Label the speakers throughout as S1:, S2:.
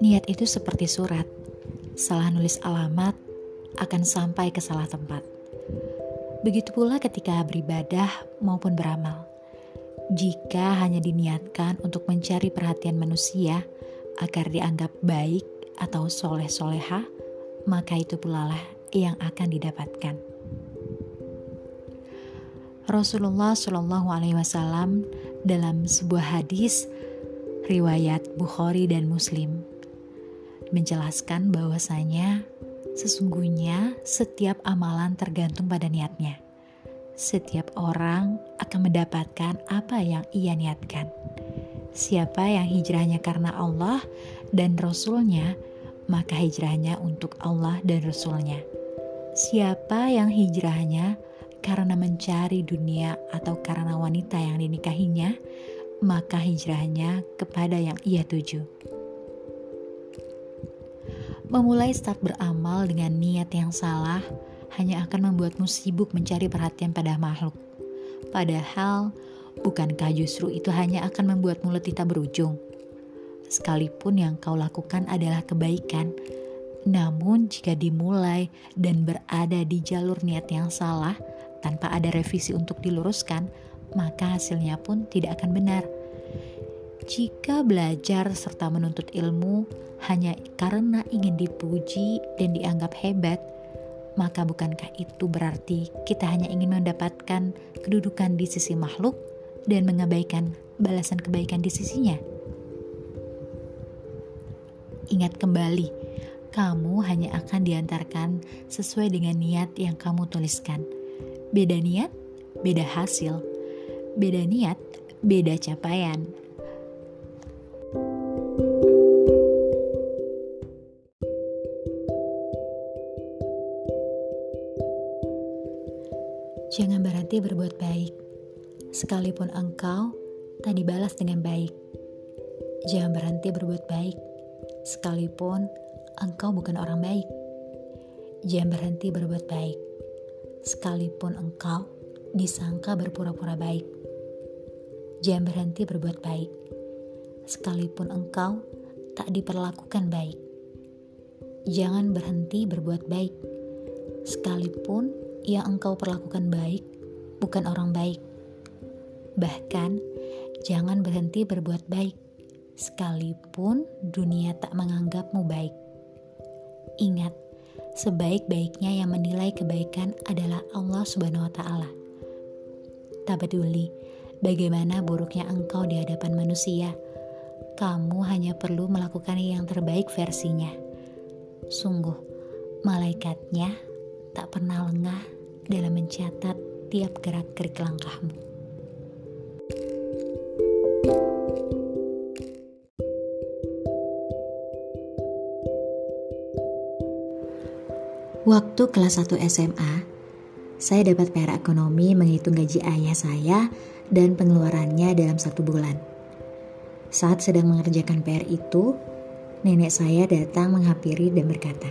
S1: Niat itu seperti surat. Salah nulis alamat akan sampai ke salah tempat. Begitu pula ketika beribadah maupun beramal. Jika hanya diniatkan untuk mencari perhatian manusia agar dianggap baik atau soleh-soleha, maka itu pula lah yang akan didapatkan. Rasulullah Shallallahu Alaihi Wasallam dalam sebuah hadis riwayat Bukhari dan Muslim menjelaskan bahwasanya sesungguhnya setiap amalan tergantung pada niatnya. Setiap orang akan mendapatkan apa yang ia niatkan. Siapa yang hijrahnya karena Allah dan Rasulnya, maka hijrahnya untuk Allah dan Rasulnya. Siapa yang hijrahnya karena mencari dunia atau karena wanita yang dinikahinya, maka hijrahnya kepada yang ia tuju. Memulai start beramal dengan niat yang salah hanya akan membuatmu sibuk mencari perhatian pada makhluk. Padahal, bukankah justru itu hanya akan membuatmu letih tak berujung? Sekalipun yang kau lakukan adalah kebaikan, namun jika dimulai dan berada di jalur niat yang salah tanpa ada revisi untuk diluruskan, maka hasilnya pun tidak akan benar. Jika belajar serta menuntut ilmu hanya karena ingin dipuji dan dianggap hebat, maka bukankah itu berarti kita hanya ingin mendapatkan kedudukan di sisi makhluk dan mengabaikan balasan kebaikan di sisinya? Ingat kembali, kamu hanya akan diantarkan sesuai dengan niat yang kamu tuliskan. Beda niat, beda hasil. Beda niat, beda capaian. Baik, sekalipun engkau tak dibalas dengan baik. Jangan berhenti berbuat baik, sekalipun engkau bukan orang baik. Jangan berhenti berbuat baik, sekalipun engkau disangka berpura-pura baik. Jangan berhenti berbuat baik, sekalipun engkau tak diperlakukan baik. Jangan berhenti berbuat baik, sekalipun yang engkau perlakukan baik bukan orang baik. Bahkan, jangan berhenti berbuat baik, sekalipun dunia tak menganggapmu baik. Ingat, sebaik-baiknya yang menilai kebaikan adalah Allah Subhanahu wa Ta'ala. Tak peduli bagaimana buruknya engkau di hadapan manusia, kamu hanya perlu melakukan yang terbaik versinya. Sungguh, malaikatnya tak pernah lengah dalam mencatat tiap gerak-gerik langkahmu.
S2: Waktu kelas 1 SMA, saya dapat PR ekonomi menghitung gaji ayah saya dan pengeluarannya dalam satu bulan. Saat sedang mengerjakan PR itu, nenek saya datang menghampiri dan berkata,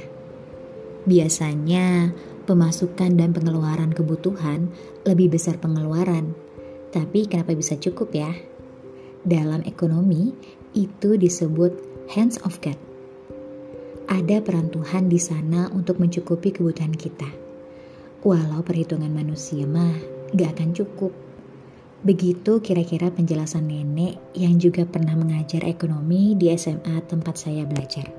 S2: Biasanya pemasukan dan pengeluaran kebutuhan lebih besar pengeluaran. Tapi kenapa bisa cukup ya? Dalam ekonomi itu disebut hands of God. Ada peran Tuhan di sana untuk mencukupi kebutuhan kita. Walau perhitungan manusia mah gak akan cukup. Begitu kira-kira penjelasan nenek yang juga pernah mengajar ekonomi di SMA tempat saya belajar.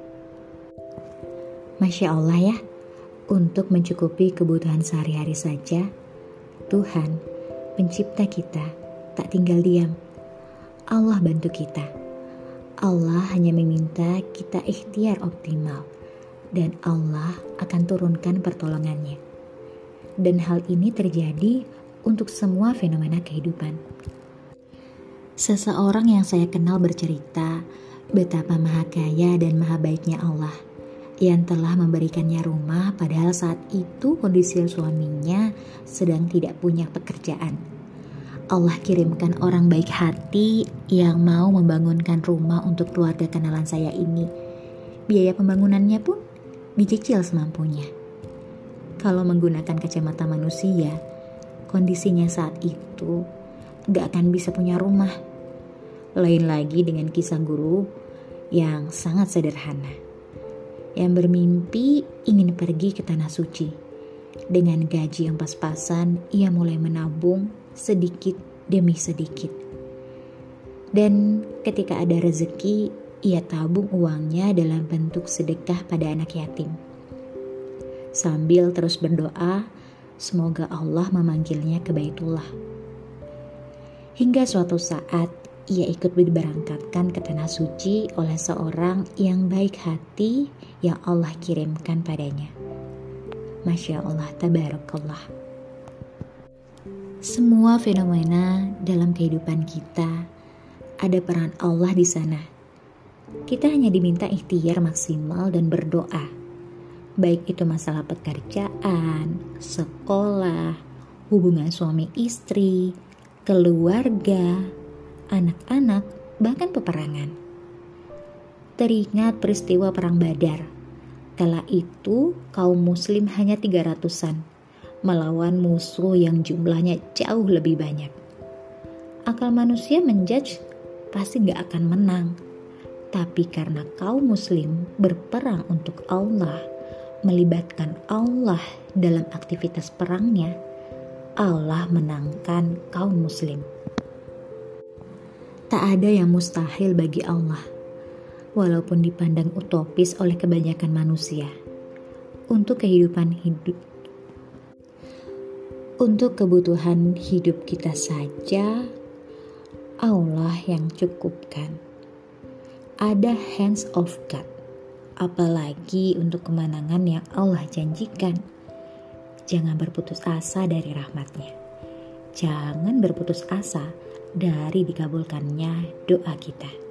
S2: Masya Allah ya, untuk mencukupi kebutuhan sehari-hari saja, Tuhan, pencipta kita, tak tinggal diam. Allah bantu kita. Allah hanya meminta kita ikhtiar optimal dan Allah akan turunkan pertolongannya. Dan hal ini terjadi untuk semua fenomena kehidupan. Seseorang yang saya kenal bercerita betapa maha kaya dan maha baiknya Allah – yang telah memberikannya rumah padahal saat itu kondisi suaminya sedang tidak punya pekerjaan. Allah kirimkan orang baik hati yang mau membangunkan rumah untuk keluarga kenalan saya ini. Biaya pembangunannya pun dicicil semampunya. Kalau menggunakan kacamata manusia, kondisinya saat itu gak akan bisa punya rumah. Lain lagi dengan kisah guru yang sangat sederhana. Yang bermimpi ingin pergi ke tanah suci. Dengan gaji yang pas-pasan, ia mulai menabung sedikit demi sedikit. Dan ketika ada rezeki, ia tabung uangnya dalam bentuk sedekah pada anak yatim. Sambil terus berdoa, semoga Allah memanggilnya ke Baitullah. Hingga suatu saat ia ikut diberangkatkan ke tanah suci oleh seorang yang baik hati yang Allah kirimkan padanya. Masya Allah, tabarakallah. Semua fenomena dalam kehidupan kita ada peran Allah di sana. Kita hanya diminta ikhtiar maksimal dan berdoa. Baik itu masalah pekerjaan, sekolah, hubungan suami istri, keluarga, anak-anak, bahkan peperangan. Teringat peristiwa Perang Badar. Kala itu kaum muslim hanya 300-an melawan musuh yang jumlahnya jauh lebih banyak. Akal manusia menjudge pasti gak akan menang. Tapi karena kaum muslim berperang untuk Allah, melibatkan Allah dalam aktivitas perangnya, Allah menangkan kaum muslim. Tak ada yang mustahil bagi Allah, walaupun dipandang utopis oleh kebanyakan manusia. Untuk kehidupan hidup, untuk kebutuhan hidup kita saja, Allah yang cukupkan. Ada hands of God, apalagi untuk kemenangan yang Allah janjikan. Jangan berputus asa dari rahmatnya. Jangan berputus asa dari dikabulkannya doa kita.